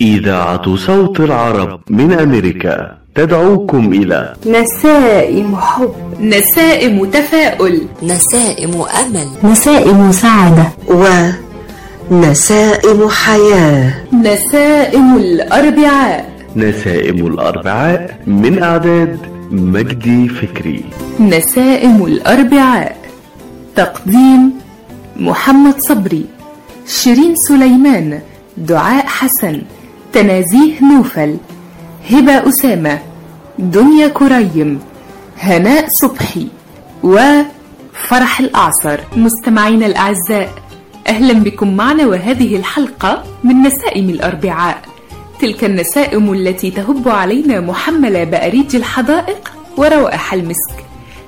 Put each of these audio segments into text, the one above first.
إذاعة صوت العرب من أمريكا تدعوكم إلى نسائم حب. نسائم تفاؤل. نسائم أمل. نسائم سعادة. ونسائم حياة. نسائم الأربعاء. نسائم الأربعاء من أعداد مجدي فكري. نسائم الأربعاء. تقديم محمد صبري شيرين سليمان دعاء حسن. تنازيه نوفل. هبة أسامة. دنيا كريم. هناء صبحي. وفرح الأعصر. مستمعينا الأعزاء أهلا بكم معنا وهذه الحلقة من نسائم الأربعاء. تلك النسائم التي تهب علينا محملة بأريج الحدائق وروائح المسك.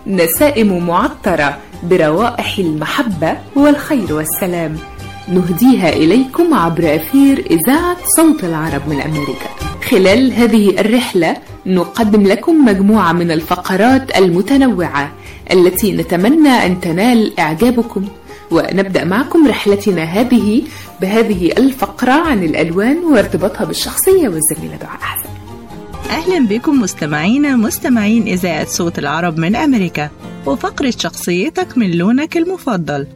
نسائم معطرة بروائح المحبة والخير والسلام. نهديها إليكم عبر أثير إذاعة صوت العرب من أمريكا. خلال هذه الرحلة نقدم لكم مجموعة من الفقرات المتنوعة التي نتمنى أن تنال إعجابكم. ونبدأ معكم رحلتنا هذه بهذه الفقرة عن الألوان وارتباطها بالشخصية والزميلة دعاء أحسن أهلا بكم مستمعينا مستمعين إذاعة صوت العرب من أمريكا. وفقرة شخصيتك من لونك المفضل.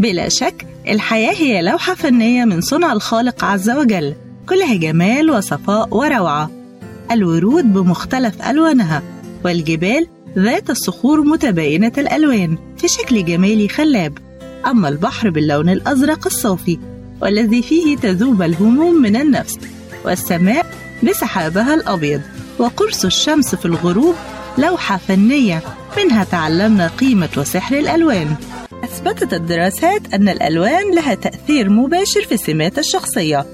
بلا شك الحياة هي لوحة فنية من صنع الخالق عز وجل. كلها جمال وصفاء وروعة. الورود بمختلف ألوانها والجبال ذات الصخور متباينة الألوان في شكل جمالي خلاب. أما البحر باللون الأزرق الصافي والذي فيه تذوب الهموم من النفس والسماء بسحابها الأبيض وقرص الشمس في الغروب لوحة فنية. منها تعلمنا قيمة وسحر الألوان. أثبتت الدراسات أن الألوان لها تأثير مباشر في سمات الشخصية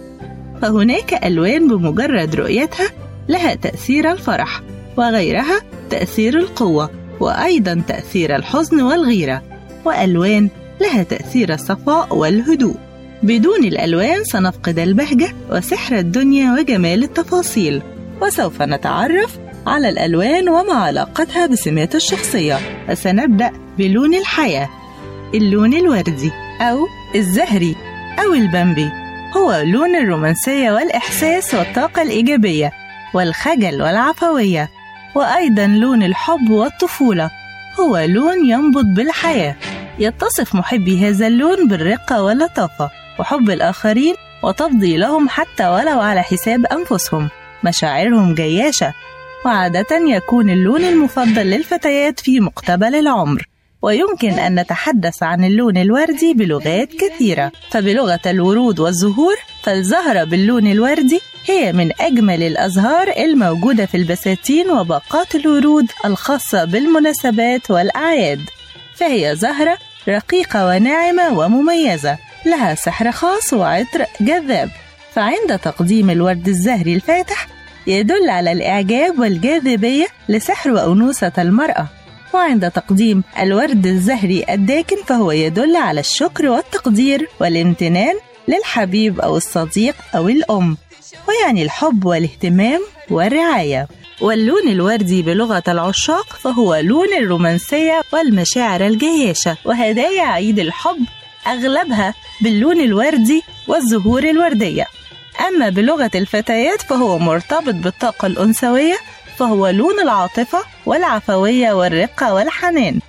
فهناك ألوان بمجرد رؤيتها لها تأثير الفرح وغيرها تأثير القوة وأيضا تأثير الحزن والغيرة وألوان لها تأثير الصفاء والهدوء. بدون الألوان سنفقد البهجة وسحر الدنيا وجمال التفاصيل وسوف نتعرف على الألوان وما علاقتها بسمات الشخصية وسنبدأ بلون الحياة. اللون الوردي أو الزهري أو البمبي هو لون الرومانسية والإحساس والطاقة الإيجابية والخجل والعفوية. وأيضا لون الحب والطفولة. هو لون ينبض بالحياة. يتصف محبي هذا اللون بالرقة واللطافة. وحب الآخرين وتفضيلهم حتى ولو على حساب أنفسهم. مشاعرهم جياشة. وعادة يكون اللون المفضل للفتيات في مقتبل العمر. ويمكن أن نتحدث عن اللون الوردي بلغات كثيرة. فبلغة الورود والزهور فالزهرة باللون الوردي هي من أجمل الأزهار الموجودة في البساتين وباقات الورود الخاصة بالمناسبات والأعياد. فهي زهرة رقيقة وناعمة ومميزة لها سحر خاص وعطر جذاب. فعند تقديم الورد الزهري الفاتح يدل على الإعجاب والجاذبية لسحر وأنوثة المرأة. وعند تقديم الورد الزهري الداكن فهو يدل على الشكر والتقدير والامتنان للحبيب أو الصديق أو الأم ويعني الحب والاهتمام والرعاية. واللون الوردي بلغة العشاق فهو لون الرومانسية والمشاعر الجياشة وهدايا عيد الحب أغلبها باللون الوردي والزهور الوردية. أما بلغة الفتيات فهو مرتبط بالطاقة الأنثوية فهو لون العاطفة والعفوية والرقة والحنان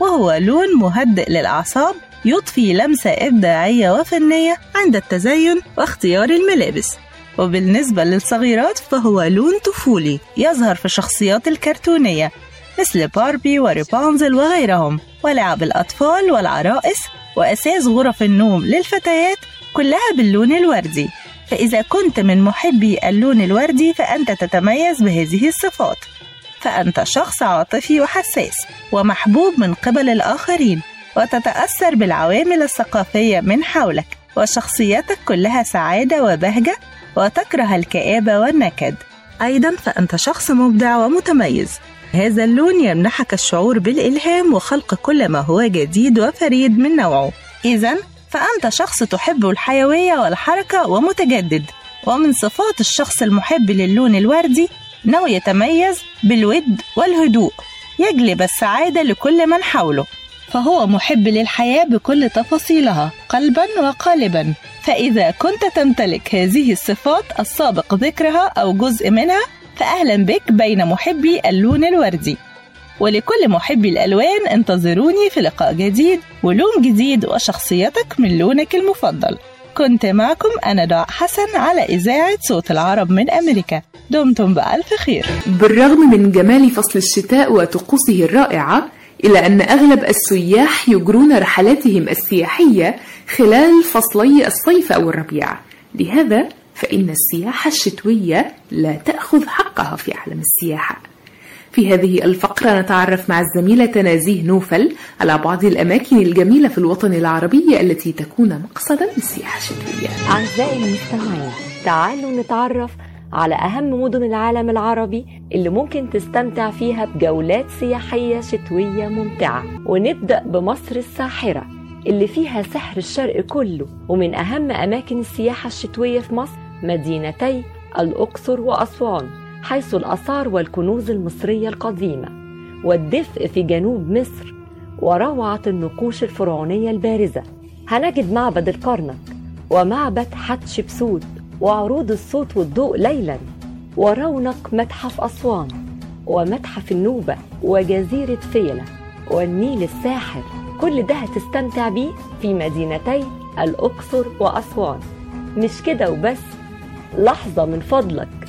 وهو لون مهدئ للأعصاب يضفي لمسة إبداعية وفنية عند التزين واختيار الملابس. وبالنسبة للصغيرات فهو لون طفولي يظهر في الشخصيات الكرتونية مثل باربي وريبانزل وغيرهم ولعب الأطفال والعرائس وأساس غرف النوم للفتيات كلها باللون الوردي. فإذا كنت من محبي اللون الوردي فأنت تتميز بهذه الصفات. فأنت شخص عاطفي وحساس ومحبوب من قبل الآخرين وتتأثر بالعوامل الثقافية من حولك وشخصيتك كلها سعادة وبهجة وتكره الكآبة والنكد. أيضا فأنت شخص مبدع ومتميز. هذا اللون يمنحك الشعور بالإلهام وخلق كل ما هو جديد وفريد من نوعه. إذا فأنت شخص تحب الحيوية والحركة ومتجدد ومن صفات الشخص المحب للون الوردي أنه يتميز بالود والهدوء يجلب السعادة لكل من حوله. فهو محب للحياة بكل تفاصيلها قلبا وقالبا. فإذا كنت تمتلك هذه الصفات السابق ذكرها أو جزء منها فأهلا بك بين محبي اللون الوردي. ولكل محبي الألوان انتظروني في لقاء جديد ولون جديد وشخصيتك من لونك المفضل. كنت معكم أنا دعاء حسن على إذاعة صوت العرب من أمريكا. دمتم بألف خير. بالرغم من جمال فصل الشتاء وطقوسه الرائعة إلا أن أغلب السياح يجرون رحلاتهم السياحية خلال فصلي الصيف أو الربيع. لهذا فإن السياحة الشتوية لا تأخذ حقها في عالم السياحة. في هذه الفقرة نتعرف مع الزميلة نازيه نوفل على بعض الأماكن الجميلة في الوطن العربي التي تكون مقصدا للسياحة الشتوية. أعزائي المستمعين تعالوا نتعرف على أهم مدن العالم العربي اللي ممكن تستمتع فيها بجولات سياحية شتوية ممتعة. ونبدأ بمصر الساحرة اللي فيها سحر الشرق كله ومن أهم أماكن السياحة الشتوية في مصر مدينتي الأقصر وأسوان. حيث الآثار والكنوز المصرية القديمة والدفء في جنوب مصر وروعة النقوش الفرعونية البارزة. هنجد معبد الكرنك ومعبد حتشبسوت وعروض الصوت والضوء ليلا ورونق متحف أسوان ومتحف النوبة وجزيرة فيلة والنيل الساحر كل ده هتستمتع بيه في مدينتي الأقصر وأسوان. مش كده وبس لحظة من فضلك.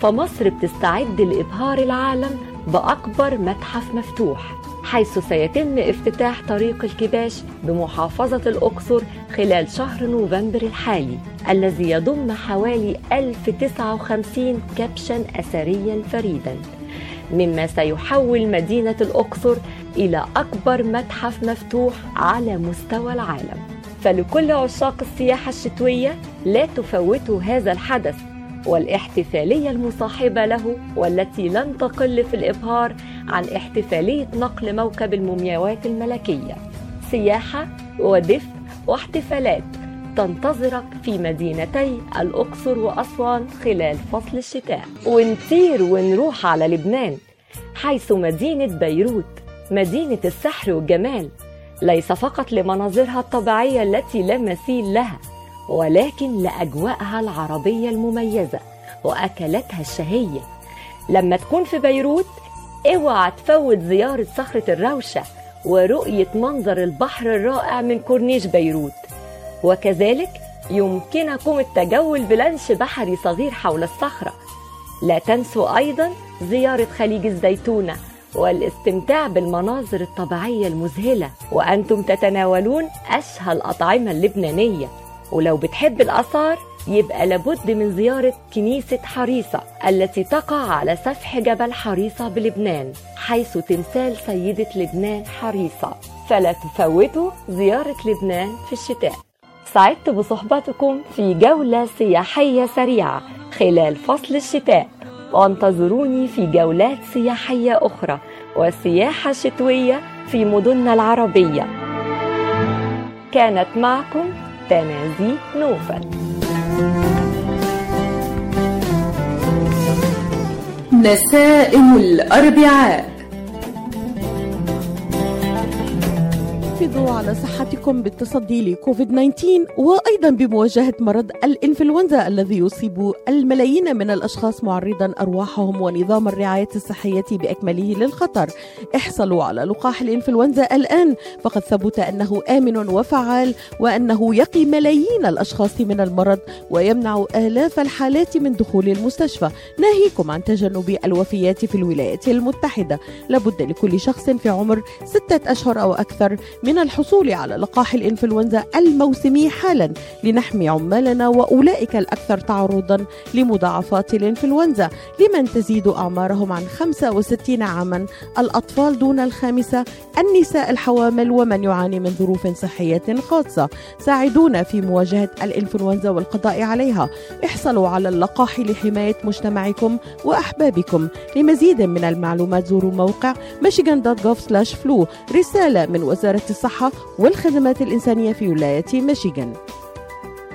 فمصر بتستعد لإبهار العالم بأكبر متحف مفتوح حيث سيتم افتتاح طريق الكباش بمحافظة الأقصر خلال شهر نوفمبر الحالي الذي يضم حوالي 1059 كبشا أثريا فريدا مما سيحول مدينة الأقصر إلى أكبر متحف مفتوح على مستوى العالم. فلكل عشاق السياحة الشتوية لا تفوتوا هذا الحدث. والاحتفالية المصاحبة له والتي لن تقل في الإبهار عن احتفالية نقل موكب المومياوات الملكية. سياحة ودفء واحتفالات تنتظرك في مدينتي الأقصر وأسوان خلال فصل الشتاء. ونطير ونروح على لبنان حيث مدينة بيروت مدينة السحر والجمال ليس فقط لمناظرها الطبيعية التي لا مثيل لها. ولكن لأجواءها العربية المميزة وأكلاتها الشهية. لما تكون في بيروت اوعى تفوت زيارة صخرة الروشة ورؤية منظر البحر الرائع من كورنيش بيروت. وكذلك يمكنكم التجول بلانش بحري صغير حول الصخرة. لا تنسوا أيضا زيارة خليج الزيتونة والاستمتاع بالمناظر الطبيعية المذهلة. وأنتم تتناولون أشهى الأطعمة اللبنانية. ولو بتحب الآثار يبقى لابد من زيارة كنيسة حريصة التي تقع على سفح جبل حريصة بلبنان حيث تمثال سيدة لبنان حريصة. فلا تفوتوا زيارة لبنان في الشتاء. سعدت بصحبتكم في جولة سياحية سريعة خلال فصل الشتاء. وانتظروني في جولات سياحية أخرى وسياحة شتوية في مدننا العربية. كانت معكم تنازي نوفل. نسائم الأربعاء. حافظوا على صحتكم بالتصدي لكوفيد 19 وأيضا بمواجهة مرض الإنفلونزا الذي يصيب الملايين من الأشخاص معرضا أرواحهم ونظام الرعاية الصحية بأكمله للخطر. احصلوا على لقاح الإنفلونزا الآن فقد ثبت أنه آمن وفعال وأنه يقي ملايين الأشخاص من المرض ويمنع آلاف الحالات من دخول المستشفى، ناهيكم عن تجنب الوفيات في الولايات المتحدة. لابد لكل شخص في عمر ستة أشهر أو أكثر من الحصول على لقاح الإنفلونزا الموسمي حالا لنحمي عمالنا وأولئك الأكثر تعرضا لمضاعفات الإنفلونزا لمن تزيد أعمارهم عن 65 عاما. الأطفال دون الخامسة النساء الحوامل ومن يعاني من ظروف صحية خاصة. ساعدونا في مواجهة الإنفلونزا والقضاء عليها. احصلوا على اللقاح لحماية مجتمعكم وأحبابكم. لمزيد من المعلومات زوروا موقع michigan.gov/flu رسالة من وزارة الصحة والخدمات الإنسانية في ولاية ميشيغان.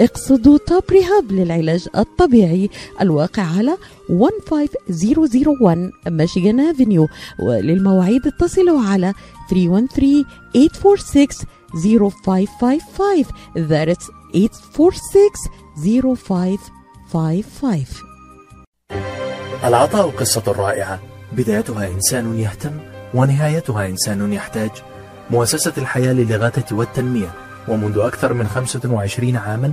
اقصدوا توب ريهاب للعلاج الطبيعي الواقع على 15001 ميشيغان افنيو وللمواعيد اتصلوا على 313 846 0555 that's 846 0555 العطاء قصة رائعة. بدايتها إنسان يهتم ونهايتها إنسان يحتاج. مؤسسة الحياة للإغاثة والتنمية. ومنذ أكثر من 25 عاما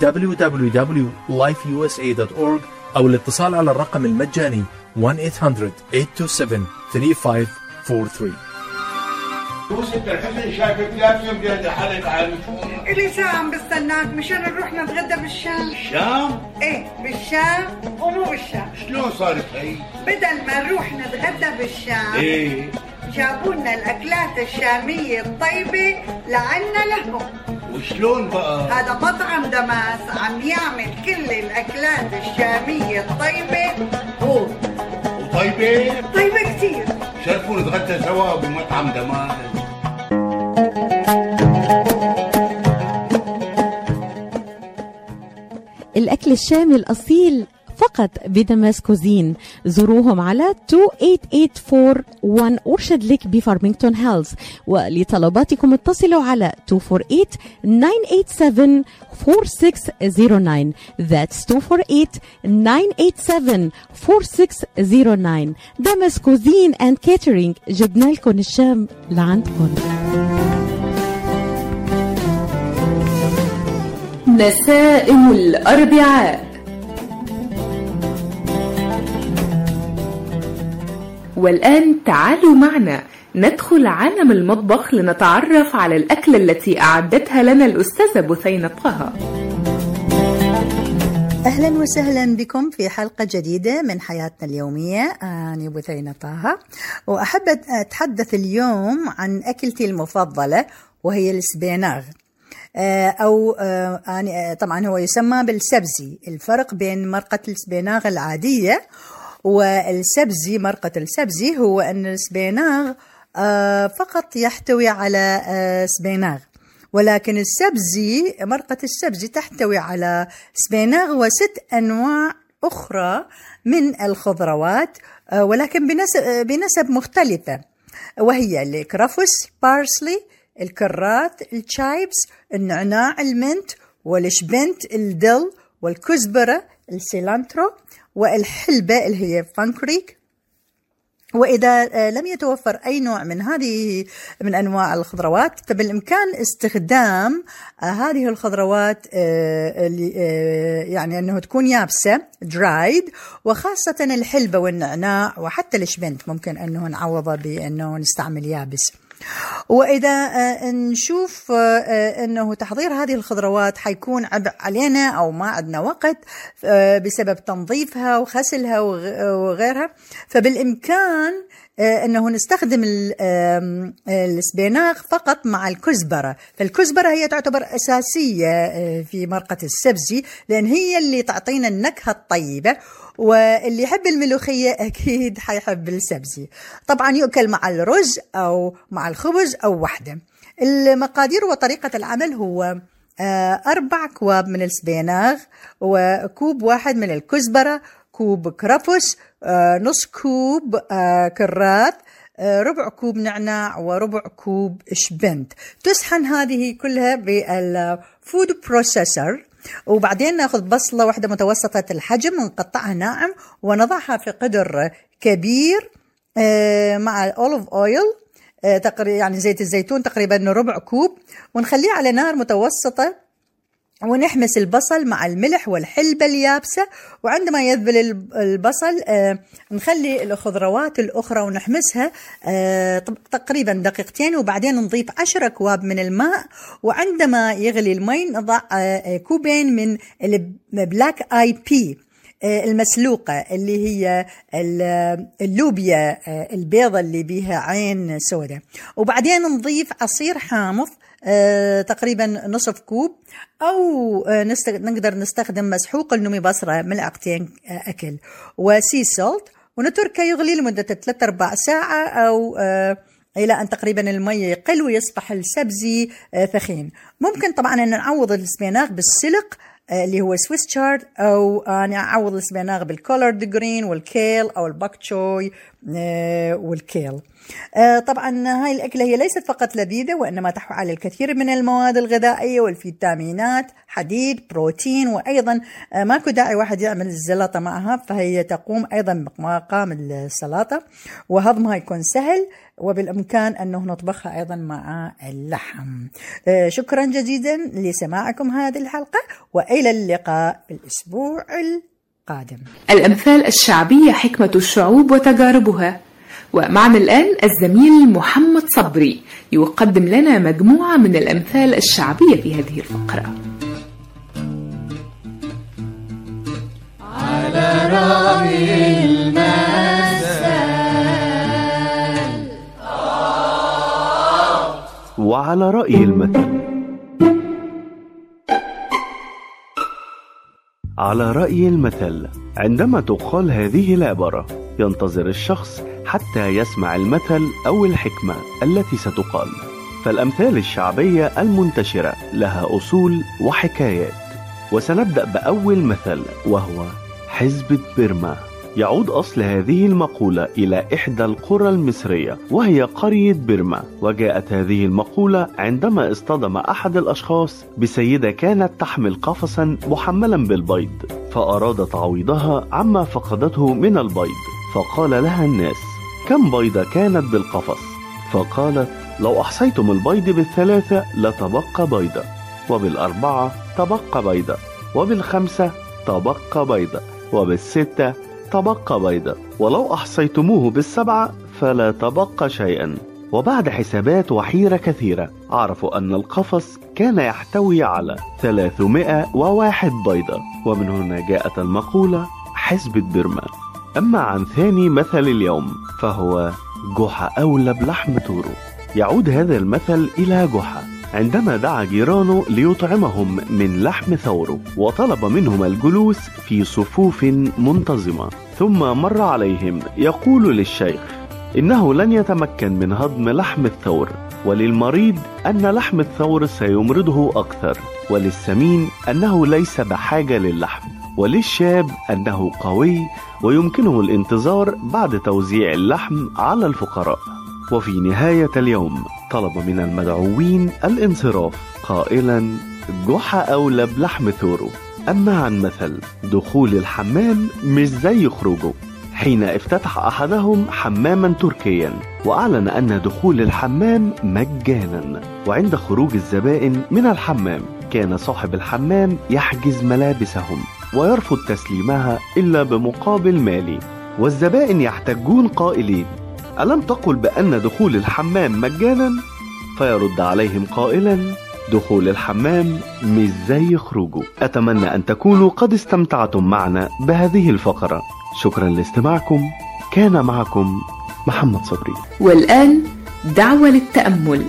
www.lifeusa.org أو الاتصال على الرقم المجاني 1-800-827-3543 يوسف الحسن شايفك لازم بيد حالك عن إلي ساعة عم بستناك. مشان نروح نتغدى بالشام. الشام إيه بالشام ومو بالشام. شلون صارت هي؟ بدل ما نروح نتغدى بالشام إيه. جابوا لنا الأكلات الشامية الطيبة لعنا لهم. وشلون بقى؟ هذا مطعم دماس عم يعمل كل الأكلات الشامية الطيبة. هو وطيبة؟ طيبة كتير. شرفوا نتغدى سوا بمطعم Damas الأكل الشامي الأصيل فقط ب Damas Cuisine. زوروهم على 28841 Orchard Lake بفارمينغتون هيلز. ولطلباتكم اتصلوا على 248 987 4609 That's 248 987 4609 Damas Cuisine and Catering جبنا لكم الشام لعندكم نسائم الأربعاء. والآن تعالوا معنا. ندخل عالم المطبخ لنتعرف على الأكلة التي أعدتها لنا الأستاذة بثينة طه. أهلا وسهلا بكم في حلقة جديدة من حياتنا اليومية. أنا بثينة طه وأحب أتحدث اليوم عن أكلتي المفضلة وهي ال spinach. آه، أو آه، أنا طبعا هو يسمى بالسبزي. الفرق بين مرقة ال spinach العادية والسبزي مرقة السبزي هو أن ال spinach آه، فقط يحتوي على spinach. ولكن السبزي مرقة السبزي تحتوي على spinach وست أنواع أخرى من الخضروات ولكن بنسب, مختلفة. وهي الكرفس parsley الكرات ال chives النعناع ال mint والشبنت ال dill والكزبرة ال cilantro. والحلبة اللي هي fenugreek. وإذا لم يتوفر أي نوع من هذه من أنواع الخضروات فبالإمكان استخدام هذه الخضروات يعني أنه تكون يابسة درايد وخاصة الحلبة والنعناع وحتى الشبنت ممكن أنه نعوضه بأنه نستعمل يابس. وإذا نشوف أنه تحضير هذه الخضروات حيكون عبء علينا أو ما عندنا وقت بسبب تنظيفها وغسلها وغيرها. فبالإمكان أنه نستخدم ال spinach فقط مع الكزبرة، فالكزبرة هي تعتبر أساسية في مرقة السبزي لأن هي اللي تعطينا النكهة الطيبة. واللي يحب الملوخية أكيد حيحب السبزي. طبعا يؤكل مع الرز أو مع الخبز أو وحدة. المقادير وطريقة العمل هو آه، أربع كواب من ال spinach وكوب واحد من الكزبرة كوب كرفس آه، نص كوب آه، كرات آه، ربع كوب نعناع وربع كوب شبنت تسحن هذه كلها بال food processor وبعدين ناخذ بصلة واحدة متوسطة الحجم ونقطعها ناعم ونضعها في قدر كبير آه، مع ال olive oil تقريبا يعني زيت الزيتون تقريبا ربع كوب ونخليه على نار متوسطة ونحمس البصل مع الملح والحلبة اليابسة. وعندما يذبل الب- البصل آه، نخلي الخضروات الأخرى ونحمسها آه، تقريبا دقيقتين وبعدين نضيف عشرة أكواب من الماء. وعندما يغلي المي نضع آه، كوبين من ال black eye pea المسلوقة اللي هي ال- اللوبيا البيضة اللي بيها عين سوداء. وبعدين نضيف عصير حامض تقريبا نصف كوب أو آه،. نقدر نستخدم مسحوق النومي بصرة ملعقتين آه، أكل و sea salt ونتركه يغلي لمدة 3 ارباع ساعة أو آه، إلى أن تقريبا المي يقل ويصبح السبزي آه، ثخين ممكن طبعا أن نعوض ال spinach بالسلق آه، اللي هو Swiss chard أو أنا اعوض ال spinach بال collard green والكيل أو ال bok choy آه، والكيل آه، طبعا هاي الأكلة هي ليست فقط لذيذة وإنما تحوي على الكثير من المواد الغذائية والفيتامينات حديد بروتين وأيضا آه، ماكو داعي واحد يعمل الزلطة معها فهي تقوم أيضا بمقام السلطة وهضمها يكون سهل وبالإمكان أنه نطبخها أيضا مع اللحم. آه، شكرا جديدا لسماعكم هذه الحلقة وإلى اللقاء الأسبوع القادم. الأمثال الشعبية حكمة الشعوب وتجاربها. ومعنا الآن الزميل محمد صبري يقدم لنا مجموعة من الأمثال الشعبية في هذه الفقرة. على رأي المثل. وعلى رأي المثل. على رأي المثل عندما تقال هذه العبارة ينتظر الشخص حتى يسمع المثل أو الحكمة التي ستقال. فالأمثال الشعبية المنتشرة لها أصول وحكايات. وسنبدأ بأول مثل وهو حزبة بيرما. يعود أصل هذه المقولة إلى إحدى القرى المصرية وهي قرية بيرما. وجاءت هذه المقولة عندما اصطدم أحد الأشخاص بسيدة كانت تحمل قفصا محملا بالبيض فأراد تعويضها عما فقدته من البيض. فقال لها الناس كم بيضة كانت بالقفص؟ فقالت لو أحصيتم البيض بالثلاثة لتبقى بيضة وبالأربعة تبقى بيضة وبالخمسة تبقى بيضة وبالستة تبقى بيضة ولو أحصيتموه بالسبعة فلا تبقى شيئا. وبعد حسابات وحيرة كثيرة عرفوا أن القفص كان يحتوي على 301 بيضة ومن هنا جاءت المقولة حسبة برما أما عن ثاني مثل اليوم فهو جحا أولى بلحم تورو. يعود هذا المثل إلى جحا. عندما دعا جيرانه ليطعمهم من لحم ثوره وطلب منهم الجلوس في صفوف منتظمة. ثم مر عليهم يقول للشيخ إنه لن يتمكن من هضم لحم الثور وللمريض أن لحم الثور سيمرضه أكثر وللسمين أنه ليس بحاجة للحم. وللشاب أنه قوي ويمكنه الانتظار بعد توزيع اللحم على الفقراء. وفي نهاية اليوم طلب من المدعوين الانصراف قائلا جحا أولى بلحم ثوره أما عن مثل دخول الحمام مش زي خروجه. حين افتتح أحدهم حماما تركيا وأعلن أن دخول الحمام مجانا. وعند خروج الزبائن من الحمام كان صاحب الحمام يحجز ملابسهم. ويرفض تسليمها إلا بمقابل مالي. والزبائن يحتجون قائلين ألم تقل بأن دخول الحمام مجانا؟ فيرد عليهم قائلا دخول الحمام مش زي خروجه أتمنى أن تكونوا قد استمتعتم معنا بهذه الفقرة. شكرا لاستماعكم. كان معكم محمد صبري. والآن دعوة للتأمل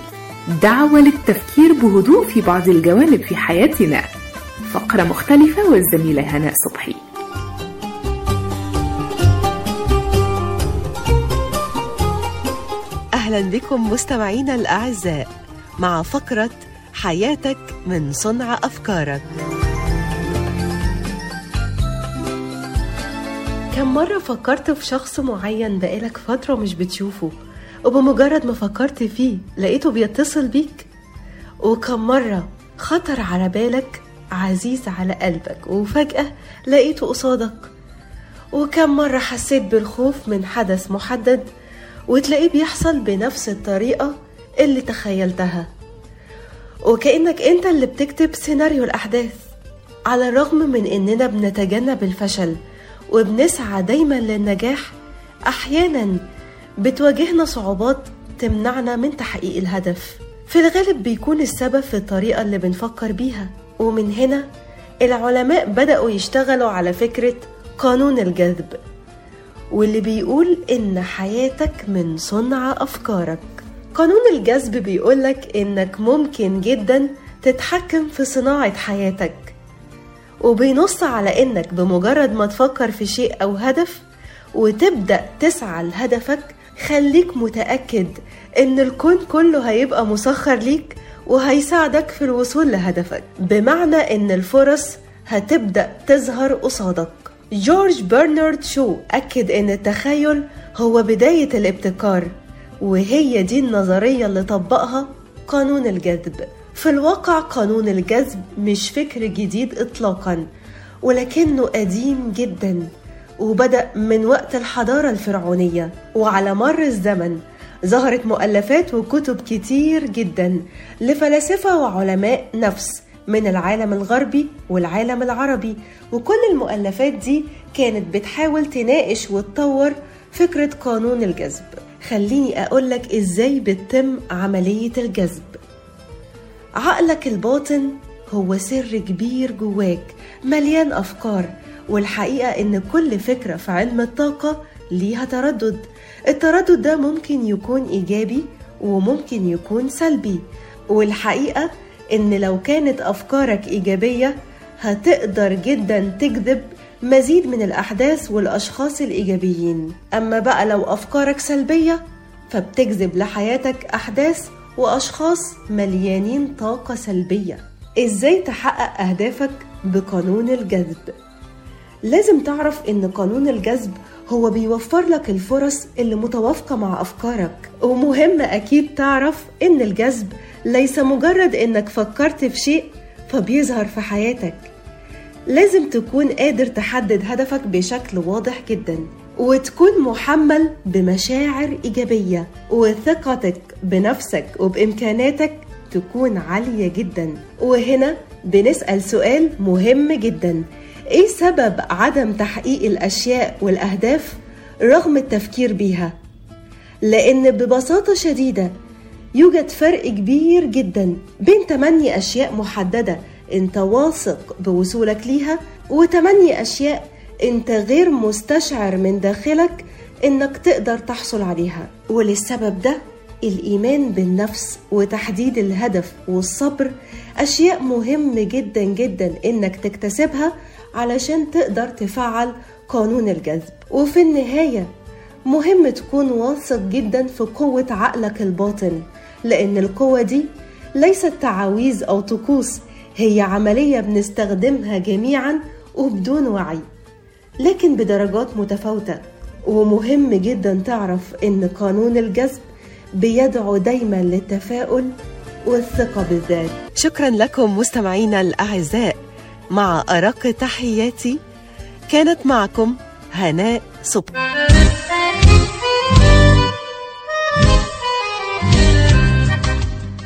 دعوة للتفكير بهدوء في بعض الجوانب في حياتنا. فقرة مختلفة والزميلة هناء صبحي. أهلا بكم مستمعينا الأعزاء مع فقرة حياتك من صنع أفكارك. كم مرة فكرت في شخص معين بقالك فترة مش بتشوفه وبمجرد ما فكرت فيه لقيته بيتصل بيك؟ وكم مرة خطر على بالك عزيز على قلبك وفجأة لقيته قصادك. وكم مرة حسيت بالخوف من حدث محدد وتلاقيه بيحصل بنفس الطريقة اللي تخيلتها. وكأنك أنت اللي بتكتب سيناريو الأحداث على الرغم من إننا بنتجنب الفشل وبنسعى دايما للنجاح أحيانا بتواجهنا صعوبات تمنعنا من تحقيق الهدف. في الغالب بيكون السبب في الطريقة اللي بنفكر بيها. ومن هنا العلماء بدأوا يشتغلوا على فكرة قانون الجذب واللي بيقول إن حياتك من صنع أفكارك. قانون الجذب بيقولك إنك ممكن جدا تتحكم في صناعة حياتك وبينص على إنك بمجرد ما تفكر في شيء أو هدف وتبدأ تسعى لهدفك خليك متأكد إن الكون كله هيبقى مسخر ليك وهيساعدك في الوصول لهدفك. بمعنى إن الفرص هتبدأ تظهر قصادك. جورج برنارد شو أكد إن التخيل هو بداية الابتكار وهي دي النظرية اللي طبقها قانون الجذب. في الواقع قانون الجذب مش فكر جديد إطلاقا ولكنه قديم جدا وبدأ من وقت الحضارة الفرعونية. وعلى مر الزمن ظهرت مؤلفات وكتب كتير جدا لفلاسفة وعلماء نفس من العالم الغربي والعالم العربي. وكل المؤلفات دي كانت بتحاول تناقش وتطور فكرة قانون الجذب. خليني أقولك إزاي بتتم عملية الجذب. عقلك الباطن هو سر كبير جواك مليان أفكار والحقيقة إن كل فكرة في علم الطاقة ليها تردد. التردد ده ممكن يكون إيجابي وممكن يكون سلبي والحقيقة إن لو كانت أفكارك إيجابية هتقدر جدا تجذب مزيد من الأحداث والأشخاص الإيجابيين أما بقى لو أفكارك سلبية فبتجذب لحياتك أحداث وأشخاص مليانين طاقة سلبية إزاي تحقق أهدافك بقانون الجذب؟ لازم تعرف إن قانون الجذب هو بيوفر لك الفرص اللي متوافقة مع أفكارك. ومهم أكيد تعرف إن الجذب ليس مجرد إنك فكرت في شيء فبيظهر في حياتك. لازم تكون قادر تحدد هدفك بشكل واضح جدا وتكون محمل بمشاعر إيجابية وثقتك بنفسك وبإمكاناتك تكون عالية جدا. وهنا بنسأل سؤال مهم جدا إيه سبب عدم تحقيق الأشياء والأهداف رغم التفكير بيها؟ لأن ببساطة شديدة يوجد فرق كبير جدا بين تمني أشياء محددة أنت واثق بوصولك ليها وتمني أشياء أنت غير مستشعر من داخلك إنك تقدر تحصل عليها. وللسبب ده الإيمان بالنفس وتحديد الهدف والصبر. أشياء مهم جدا جدا إنك تكتسبها علشان تقدر تفعل قانون الجذب. وفي النهاية مهم تكون واثق جدا في قوة عقلك الباطن لأن القوة دي ليست تعاويذ أو طقوس هي عملية بنستخدمها جميعا وبدون وعي لكن بدرجات متفاوتة. ومهم جدا تعرف إن قانون الجذب بيدعو دايما للتفاؤل والثقة بالذات. شكرا لكم مستمعينا الأعزاء. مع أرق تحياتي. كانت معكم هناء صبحي.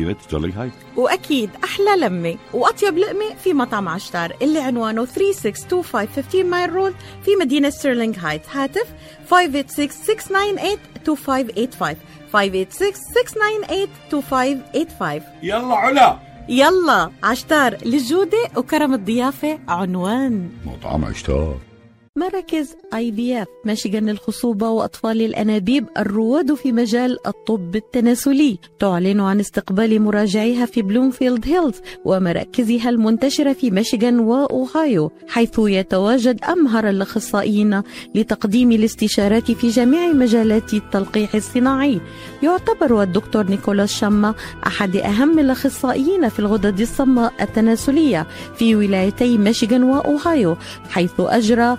مدينة ستيرلينغ هايت وأكيد أحلى لمة وأطيب لقمة في مطعم عشتار اللي عنوانه 3625 15 Mile Road في مدينة ستيرلينغ هايت. هاتف 586-698-2585 586-698-2585 يلا على. يلا عشتار للجودة وكرم الضيافة عنوان. مطعم عشتار. مراكز IVF ميشيغان للخصوبة وأطفال الأنابيب الرواد في مجال الطب التناسلي. تعلن عن استقبال مراجعيها في بلومفيلد هيلز ومراكزها المنتشرة في ميشيغان وأوهايو حيث يتواجد أمهر الأخصائيين لتقديم الاستشارات في جميع مجالات التلقيح الصناعي. يعتبر الدكتور نيكولاس شما أحد أهم الأخصائيين في الغدد الصماء التناسلية في ولايتي ميشيغان وأوهايو حيث أجرى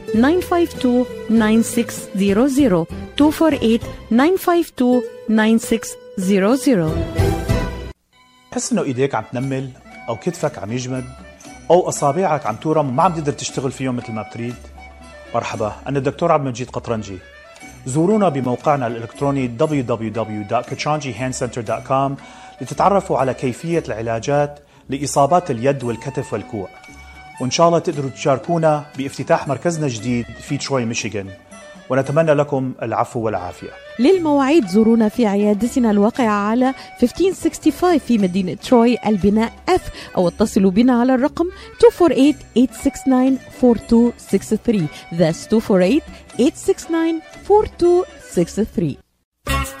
952 9600 248 952 9600 تحس إنه إيديك عم تنمل أو كتفك عم يجمد أو أصابعك عم تورم وما عم تقدر تشتغل فيهم مثل ما بتريد؟ مرحبا أنا الدكتور عبد المجيد قطرنجي. زورونا بموقعنا الإلكتروني www.kachanjihandcenter.com لتتعرفوا على كيفية العلاجات لإصابات اليد والكتف والكوع. وإن شاء الله تقدروا تشاركونا بافتتاح مركزنا الجديد في تروي ميشيغان. ونتمنى لكم العفو والعافية. للمواعيد زورونا في عيادتنا الواقعة على 1565 في مدينة تروي البناء F أو اتصلوا بنا على الرقم 248-869-4263 That's 248-869-4263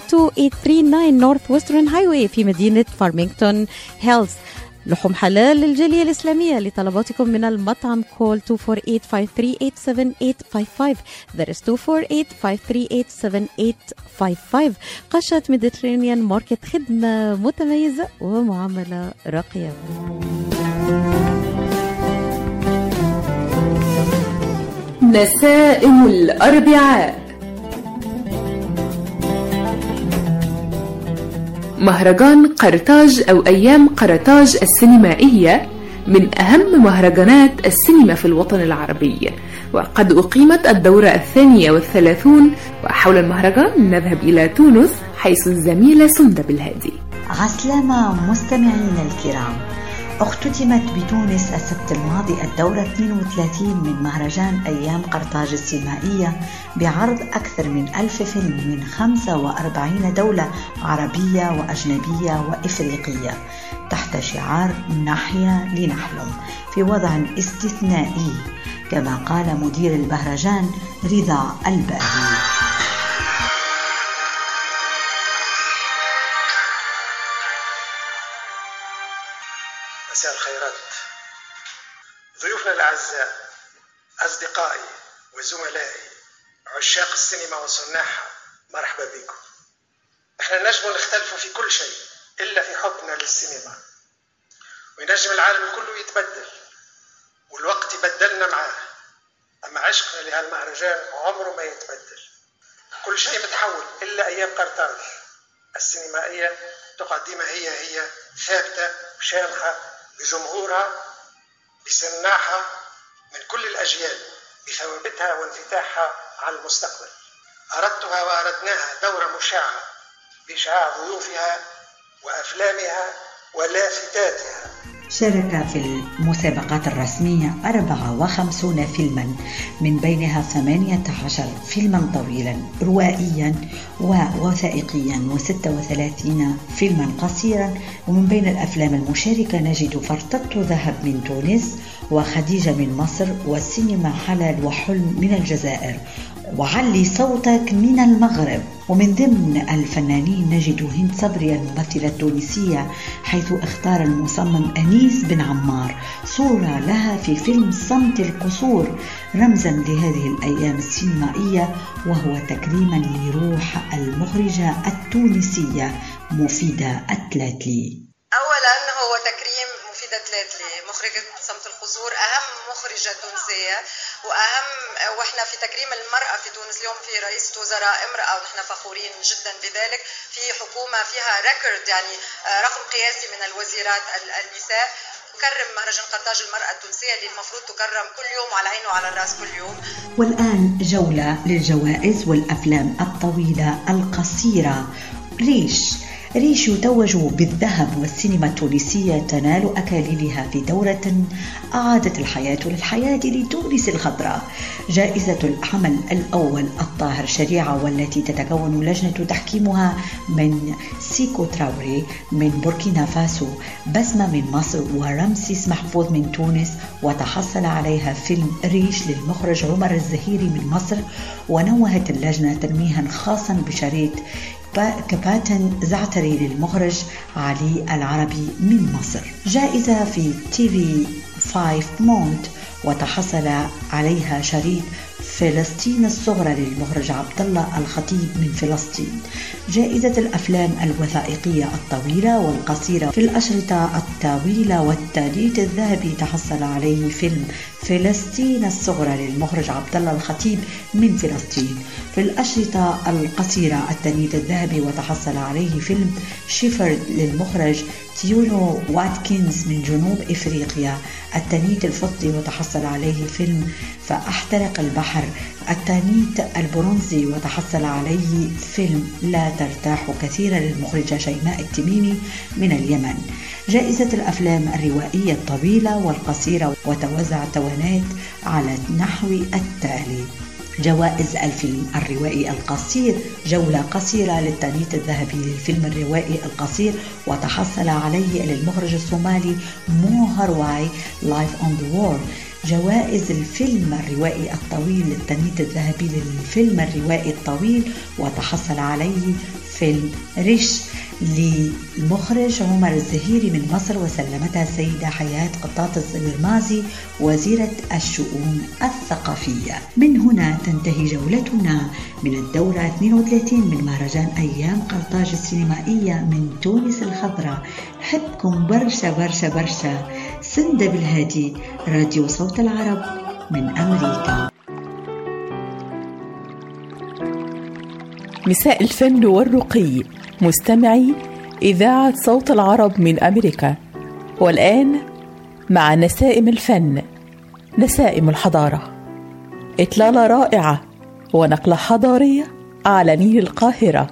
32839 Northwestern Highway في مدينة فارمينغتون هيلز لحوم حلال للجالية الإسلامية لطلباتكم من المطعم call 248-538-7855 That is 248-538-7855 قشات Mediterranean Market خدمة متميزة ومعاملة راقية. نسائم الأربعاء. مهرجان قرطاج أو أيام قرطاج السينمائية من أهم مهرجانات السينما في الوطن العربي. وقد أقيمت الدورة الثانية والثلاثون وحول المهرجان نذهب إلى تونس حيث الزميلة سندة بالهادي عسلامة مستمعينا الكرام اختتمت بتونس السبت الماضي الدورة 32 من مهرجان أيام قرطاج السينمائية بعرض أكثر من ألف فيلم من 45 دولة عربية وأجنبية وإفريقية تحت شعار نحيا لنحلم في وضع استثنائي كما قال مدير البهرجان رضا الباهي مساء الخيرات. ضيوفنا الأعزاء أصدقائي وزملائي عشاق السينما وصناعها مرحبا بكم. إحنا نجم نختلف في كل شيء إلا في حبنا للسينما. وينجم العالم كله يتبدل والوقت يبدلنا معاه. أما عشقنا لهالمهرجان عمره ما يتبدل. كل شيء متحول إلا أيام قرطاج. السينمائية تقدمها هي هي ثابتة وشامخة بجمهورها بسماعها من كل الأجيال بثوابتها وانفتاحها على المستقبل. أردتها وأردناها دورة مشعة بإشعاع ضيوفها وأفلامها ولافتاتها. شارك في المسابقات الرسمية 54 فيلما من بينها 18 فيلما طويلا روائيا ووثائقيا و36 فيلما قصيرا. ومن بين الأفلام المشاركة نجد فرطة ذهب من تونس وخديجة من مصر والسينما حلال وحلم من الجزائر. وعلي صوتك من المغرب. ومن ضمن الفنانين نجد هند صبري الممثلة التونسية حيث اختار المصمم أنيس بن عمار صورة لها في فيلم صمت القصور رمزا لهذه الأيام السينمائية وهو تكريما لروح المخرجة التونسية مفيدة التلاتلي أولا هو تكريم مفيدة تلاتلي مخرجة صمت القصور أهم مخرجة تونسية. وأهم وإحنا في تكريم المرأة في تونس اليوم في رئيسه وزراء امرأة ونحن فخورين جدا بذلك. في حكومة فيها ريكورد يعني رقم قياسي من الوزيرات النساء. نكرم مهرجان قرطاج المرأة التونسية اللي المفروض تكرم كل يوم وعلى عينه وعلى الرأس كل يوم. والآن جولة للجوائز والأفلام الطويلة القصيرة. ريش. ريش يتوج بالذهب والسينما التونسية تنال أكاليلها في دورة أعادت الحياة للحياة لتونس الخضراء. جائزة العمل الأول الطاهر شريعة والتي تتكون لجنة تحكيمها من سيكو تراوري من بوركينا فاسو. بسمة من مصر ورمسيس محفوظ من تونس وتحصل عليها فيلم ريش للمخرج عمر الزهيري من مصر. ونوهت اللجنة تنويها خاصا بشريط كباتن زعتري للمخرج علي العربي من مصر. جائزة في TV5 Monde وتحصل عليها شريط فلسطين الصغرى للمخرج عبد الله الخطيب من فلسطين. جائزة الأفلام الوثائقية الطويلة والقصيرة في الأشرطة الطويلة والتانيت الذهبي تحصل عليه فيلم فلسطين الصغرى للمخرج عبد الله الخطيب من فلسطين. في الأشرطة القصيرة التانيت الذهبي وتحصل عليه فيلم Shepherd للمخرج تيونو واتكنز من جنوب إفريقيا. التانيت الفضي وتحصل عليه فيلم فاحترق البحر. التانيت البرونزي وتحصل عليه فيلم لا ترتاح كثيرا للمخرجة شيماء التميمي من اليمن. جائزة الأفلام الروائية الطويلة والقصيرة وتوزع توانات على النحو التالي. جوائز الفيلم الروائي القصير جولة قصيرة للتانيت الذهبي للفيلم الروائي القصير وتحصل عليه للمخرج الصومالي مو هرواي Life on the Horn جوائز الفيلم الروائي الطويل للتانيت الذهبي للفيلم الروائي الطويل وتحصل عليه فيلم ريش. للمخرج عمر الزهيري من مصر وسلمتها السيدة حياة قطاط القرمازي وزيرة الشؤون الثقافية. من هنا تنتهي جولتنا من الدورة 32 من مهرجان أيام قرطاج السينمائية من تونس الخضراء. حبكم برشا برشا برشا. سندة بالهادي راديو صوت العرب من أمريكا. مساء الفن والرقي. مستمعي إذاعة صوت العرب من أمريكا. والآن مع نسائم الفن نسائم الحضارة. إطلالة رائعة ونقلة حضارية على نيل القاهرة.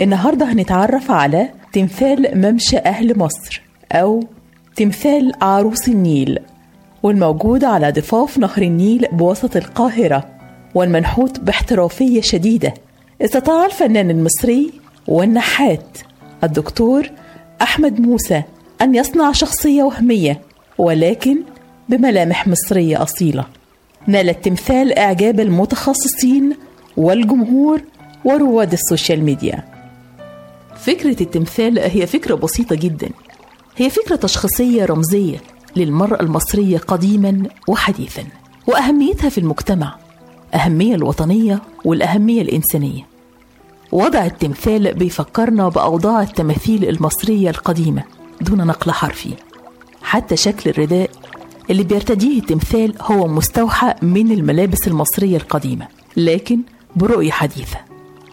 النهاردة هنتعرف على تمثال ممشى أهل مصر أو تمثال عروس النيل والموجود على ضفاف نهر النيل بوسط القاهرة. والمنحوت باحترافية شديدة. استطاع الفنان المصري والنحات الدكتور أحمد موسى أن يصنع شخصية وهمية ولكن بملامح مصرية أصيلة. نال التمثال إعجاب المتخصصين والجمهور ورواد السوشيال ميديا. فكرة التمثال هي فكرة بسيطة جدا. هي فكرة تشخيصية رمزية للمرأة المصرية قديما وحديثا وأهميتها في المجتمع. أهمية الوطنية والأهمية الإنسانية. وضع التمثال بيفكرنا بأوضاع التماثيل المصرية القديمة دون نقل حرفي. حتى شكل الرداء اللي بيرتديه التمثال هو مستوحى من الملابس المصرية القديمة لكن برؤية حديثة.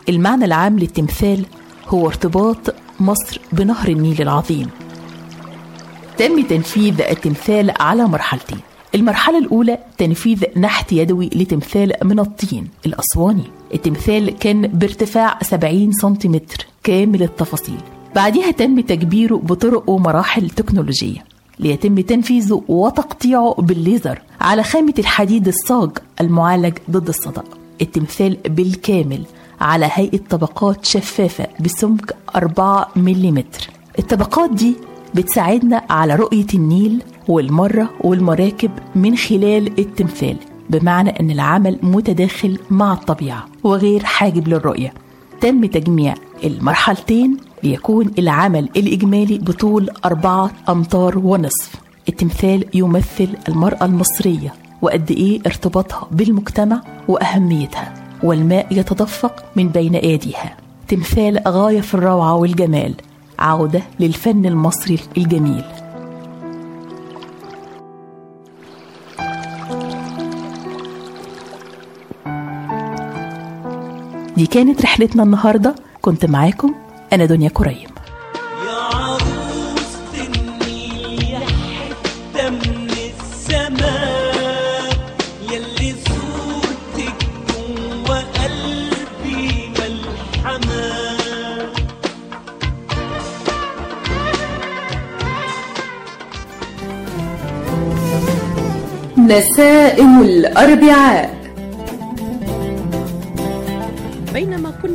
المعنى العام للتمثال هو ارتباط مصر بنهر النيل العظيم. تم تنفيذ التمثال على مرحلتين. المرحلة الأولى تنفيذ نحت يدوي لتمثال من الطين الأسواني. التمثال كان بارتفاع 70 سنتيمتر كامل التفاصيل. بعدها تم تكبيره بطرق ومراحل تكنولوجية ليتم تنفيذه وتقطيعه بالليزر على خامة الحديد الصاج المعالج ضد الصدأ. التمثال بالكامل على هيئة طبقات شفافة بسمك 4 ملم الطبقات دي بتساعدنا على رؤية النيل والمرة والمراكب من خلال التمثال بمعنى أن العمل متداخل مع الطبيعة وغير حاجب للرؤية. تم تجميع المرحلتين ليكون العمل الإجمالي بطول أربعة أمتار ونصف. التمثال يمثل المرأة المصرية وقد إيه ارتباطها بالمجتمع وأهميتها والماء يتدفق من بين أيديها. تمثال غاية في الروعة والجمال عودة للفن المصري الجميل. دي كانت رحلتنا النهاردة. كنت معاكم أنا دنيا كريم. من السماء คุณ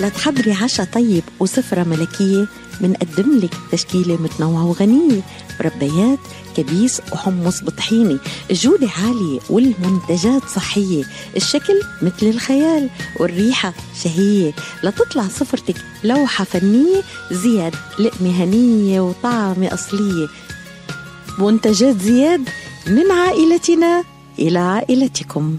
لتحضري عشاء طيب وسفرة ملكية منقدم لك تشكيلة متنوعة وغنية مربيات كبيس وحمص بطحينة الجودة عالية والمنتجات صحية الشكل مثل الخيال والريحة شهية. لتطلع سفرتك لوحة فنية زياد لقمة هنية وطعمة أصلية. منتجات زياد من عائلتنا إلى عائلتكم.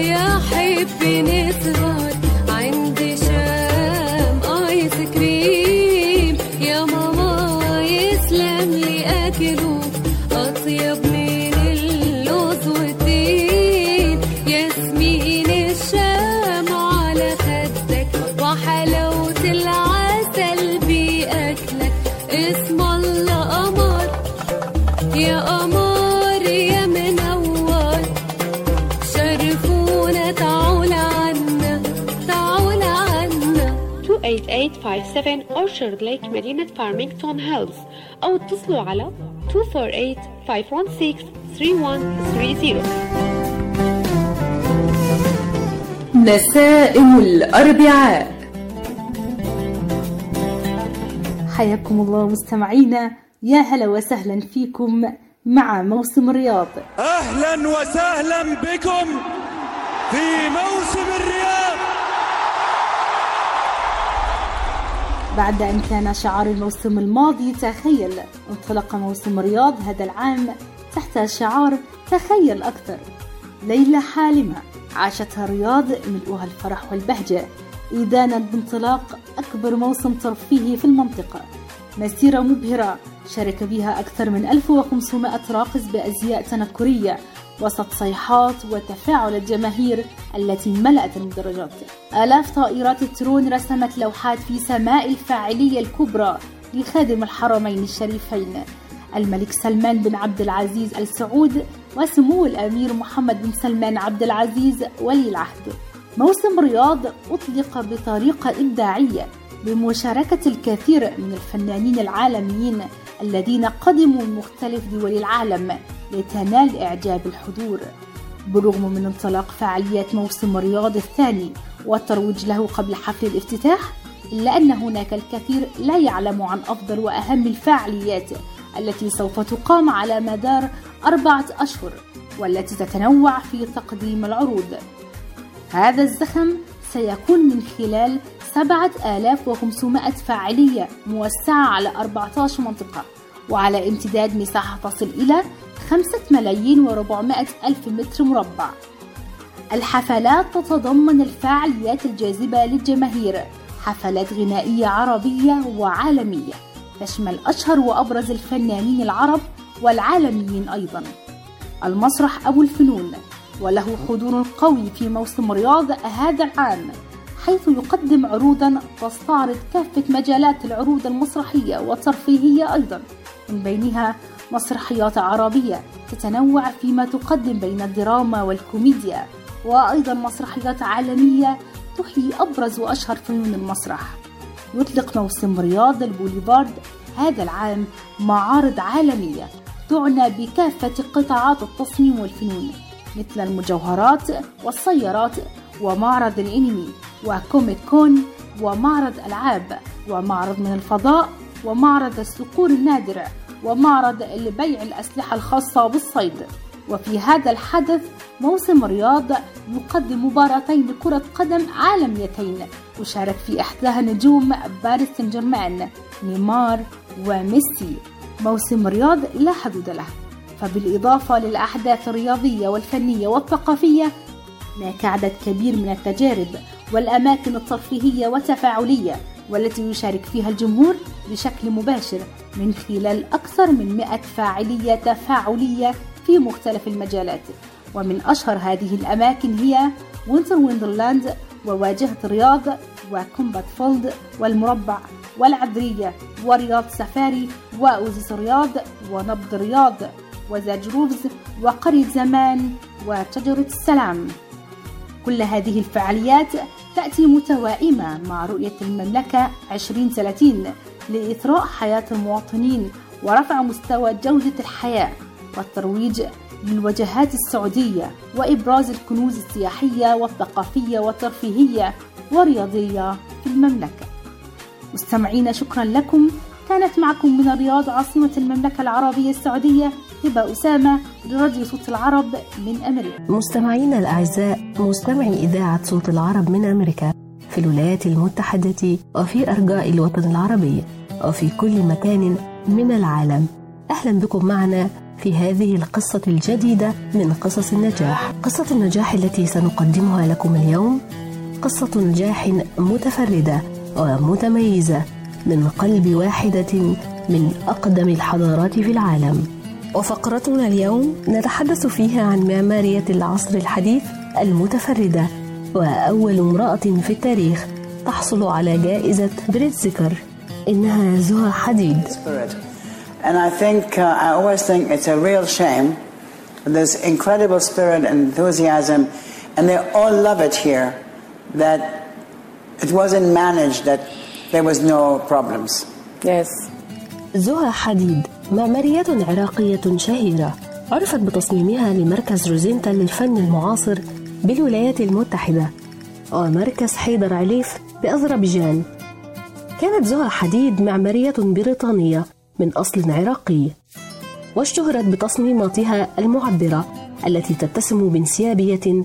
يا حبي نسهر 857 Orchard Lake مدينة فارمينغتون هيلز أو اتصلوا على 248-516-3130 نسائم الأربعاء. حياكم الله مستمعينا يا هلا وسهلا فيكم مع موسم الرياض. أهلا وسهلا بكم في موسم الرياض. بعد أن كان شعار الموسم الماضي تخيل انطلق موسم الرياض هذا العام تحت شعار تخيل أكثر. ليلة حالمة عاشتها الرياض ملؤها الفرح والبهجة. إيدانا بانطلاق أكبر موسم ترفيهي في المنطقة. مسيرة مبهرة شارك بها أكثر من 1500 راقص بأزياء تنكرية. وسط صيحات وتفاعل الجماهير التي ملأت المدرجات آلاف طائرات الترون رسمت لوحات في سماء الفاعلية الكبرى لخادم الحرمين الشريفين. الملك سلمان بن عبد العزيز ال سعود وسمو الأمير محمد بن سلمان عبد العزيز ولي العهد موسم رياض أطلق بطريقة إبداعية بمشاركة الكثير من الفنانين العالميين الذين قدموا من مختلف دول العالم لتنال إعجاب الحضور. بالرغم من انطلاق فعاليات موسم الرياض الثاني والترويج له قبل حفل الافتتاح إلا أن هناك الكثير لا يعلم عن أفضل وأهم الفعاليات التي سوف تقام على مدار أربعة أشهر والتي تتنوع في تقديم العروض. هذا الزخم سيكون من خلال 7500 فاعلية موسعة على 14 منطقة وعلى امتداد مساحة تصل إلى 5 ملايين و400 ألف متر مربع. الحفلات تتضمن الفعاليات الجاذبة للجماهير حفلات غنائية عربية وعالمية تشمل أشهر وأبرز الفنانين العرب والعالميين أيضا. المسرح أبو الفنون وله حضور قوي في موسم رياض هذا العام. حيث يقدم عروضا تستعرض كافة مجالات العروض المسرحية والترفيهية أيضا من بينها مسرحيات عربية تتنوع فيما تقدم بين الدراما والكوميديا وأيضا مسرحيات عالمية تحيي أبرز وأشهر فنون المسرح. يطلق موسم رياض البوليفارد هذا العام معارض عالمية تعنى بكافة قطاعات التصميم والفنون مثل المجوهرات والسيارات ومعرض الانمي وكوميك كون ومعرض ألعاب ومعرض من الفضاء ومعرض الصقور النادرة ومعرض لبيع الأسلحة الخاصة بالصيد. وفي هذا الحدث موسم رياض يقدم مباراتين لكرة قدم عالميتين. وشارك في إحداها نجوم باريس سان جيرمان نيمار وميسي. موسم رياض لا حدود له. فبالإضافة للأحداث الرياضية والفنية والثقافية هناك عدد كبير من التجارب والأماكن الترفيهية والتفاعلية والتي يشارك فيها الجمهور بشكل مباشر من خلال أكثر من 100 فاعلية تفاعلية في مختلف المجالات. ومن أشهر هذه الأماكن هي Winter Wonderland وواجهة رياض و Combat Field والمربع والعاذرية ورياض سفاري و Oasis رياض ونبض رياض و The Groves وقرية زمان وشجرة السلام. كل هذه الفعاليات تأتي متوائمة مع رؤية المملكة 2030 لإثراء حياة المواطنين ورفع مستوى جودة الحياة والترويج للوجهات السعودية وإبراز الكنوز السياحية والثقافية والترفيهية والرياضية في المملكة. مستمعين شكرا لكم. كانت معكم من الرياض عاصمة المملكة العربية السعودية هبة أسامة لراديو صوت العرب من أمريكا. مستمعينا الأعزاء مستمعي إذاعة صوت العرب من أمريكا في الولايات المتحدة وفي أرجاء الوطن العربي وفي كل مكان من العالم. أهلا بكم معنا في هذه القصة الجديدة من قصص النجاح. قصة النجاح التي سنقدمها لكم اليوم قصة نجاح متفردة ومتميزة من قلب واحدة من أقدم الحضارات في العالم. وفقرتنا اليوم نتحدث فيها عن معمارية العصر الحديث المتفردة وأول امرأة في التاريخ تحصل على جائزة بريتزكر إنها زهى حديد And I think, uh, I always think it's a real shame this incredible spirit and enthusiasm, and they all love it here, that it wasn't managed, that there was no problems. Yes. زها حديد معمارية عراقية شهيرة عرفت بتصميمها لمركز روزينتا للفن المعاصر بالولايات المتحدة ومركز حيدر عليف بأذربيجان. كانت زها حديد معمارية بريطانية من أصل عراقي واشتهرت بتصميماتها المعبرة التي تتسم بانسيابية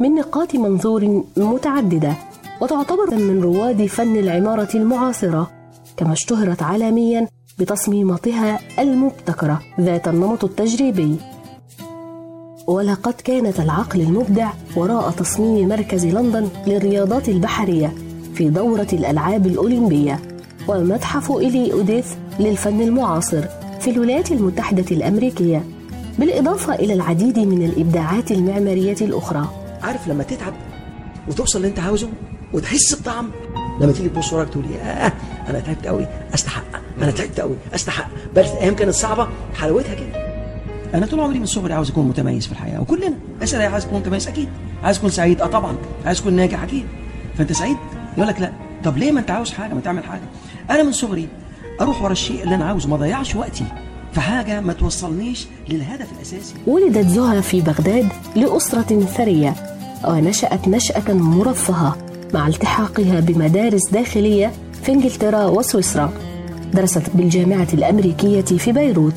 من نقاط منظور متعددة وتعتبر من رواد فن العمارة المعاصرة كما اشتهرت عالميا بتصميماتها المبتكرة ذات النمط التجريبي. ولقد كانت العقل المبدع وراء تصميم مركز لندن للرياضات البحرية في دورة الألعاب الأولمبية ومتحف إلي أوديث للفن المعاصر في الولايات المتحدة الأمريكية بالإضافة إلى العديد من الإبداعات المعمارية الأخرى. عارف لما تتعب وتوصل اللي أنت عاوزه وتحس بطعم؟ لما تيجي تبص وراك تقول آه أنا تعبت قوي أستحق. أنا تعبت قوي أستحق. بل أيام كانت صعبة حلاوتها كده. أنا طول عمري من صغري عاوز أكون متميز في الحياة وكلنا. أسأل عايز تكون متميز أكيد. عايز تكون سعيد؟ آه طبعا. عايز تكون ناجح؟ أكيد. فأنت سعيد؟ يقول لك لا. طب ليه ما أنت عاوز حاجة؟ ما تعمل حاجة. أنا من صغري أروح ورا الشيء اللي أنا عاوزه ما ضيعش وقتي في حاجة ما توصلنيش للهدف الأساسي. ولدت زها في بغداد لأسرة ثرية ونشأت نشأة مرفهة مع التحاقها بمدارس داخلية في إنجلترا وسويسرا. درست بالجامعة الأمريكية في بيروت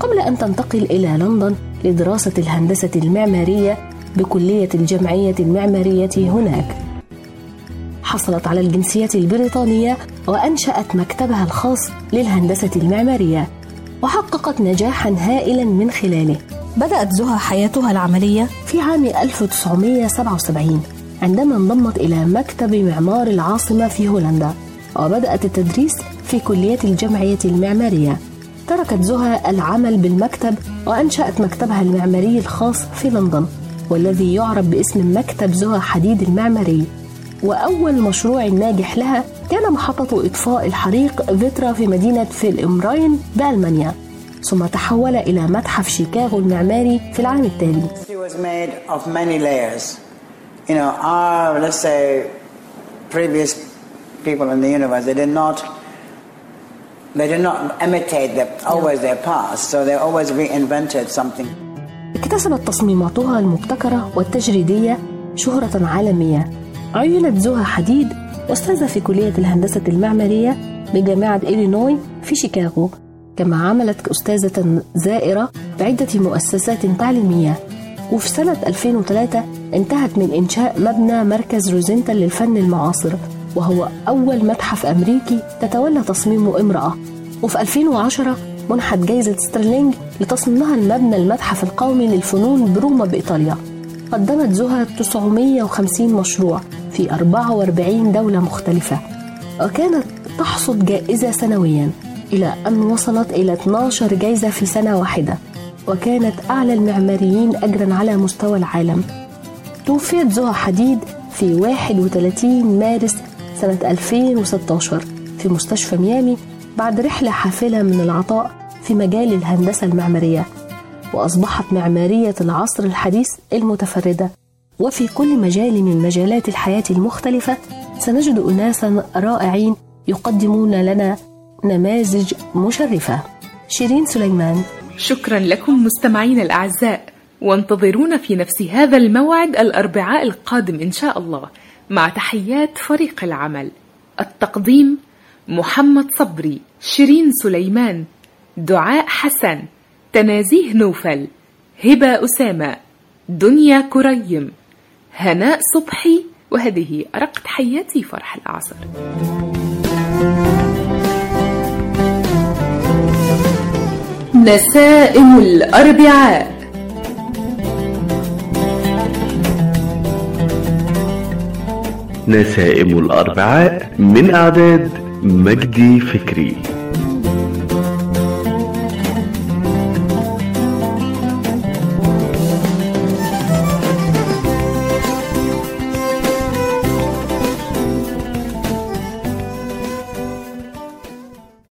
قبل أن تنتقل إلى لندن لدراسة الهندسة المعمارية بكلية الجمعية المعمارية هناك. حصلت على الجنسية البريطانية وأنشأت مكتبها الخاص للهندسة المعمارية وحققت نجاحا هائلا من خلاله. بدأت زها حياتها العملية في عام 1977 عندما انضمت إلى مكتب معمار العاصمة في هولندا وبدأت التدريس في كلية الجمعية المعمارية. تركت زها العمل بالمكتب وأنشأت مكتبها المعماري الخاص في لندن والذي يعرف باسم مكتب زها حديد المعماري. وأول مشروع ناجح لها كان محطة إطفاء الحريق فيترا في مدينة فيلإمراين بألمانيا. ثم تحول إلى متحف شيكاغو المعماري في العام التالي. You know, our, let's say, previous people in the universe, they did not, they did not imitate the, always their past, so they always reinvented something. اكتسبت تصميماتها المبتكرة والتجريدية شهرة عالمية. عينت زها حديد أستاذة في كلية الهندسة المعمارية بجامعة إلينوي في شيكاغو كما عملت كأستاذة زائرة بعدة مؤسسات تعليمية. وفي سنة 2003 انتهت من إنشاء مبنى مركز روزنتال للفن المعاصر. وهو أول متحف أمريكي تتولى تصميمه امرأة. وفي 2010 منحت جائزة سترلينج لتصميمها المبنى المتحف القومي للفنون بروما بإيطاليا. قدمت زها 950 مشروع في 44 دولة مختلفة. وكانت تحصد جائزة سنويا إلى أن وصلت إلى 12 جائزة في سنة واحدة. وكانت أعلى المعماريين أجرا على مستوى العالم. توفيت زها حديد في 31 مارس سنة 2016 في مستشفى ميامي بعد رحلة حافلة من العطاء في مجال الهندسة المعمارية وأصبحت معمارية العصر الحديث المتفردة. وفي كل مجال من مجالات الحياة المختلفة سنجد أناسا رائعين يقدمون لنا نماذج مشرفة. شيرين سليمان. شكرا لكم مستمعين الأعزاء وانتظرونا في نفس هذا الموعد الأربعاء القادم إن شاء الله. مع تحيات فريق العمل. التقديم محمد صبري شيرين سليمان دعاء حسن تنازيه نوفل هبة أسامة دنيا كريم. هناء صبحي وهذه أرق تحياتي فرح العصر. نسائم الأربعاء. نسائم الأربعاء من أعداد مجدي فكري.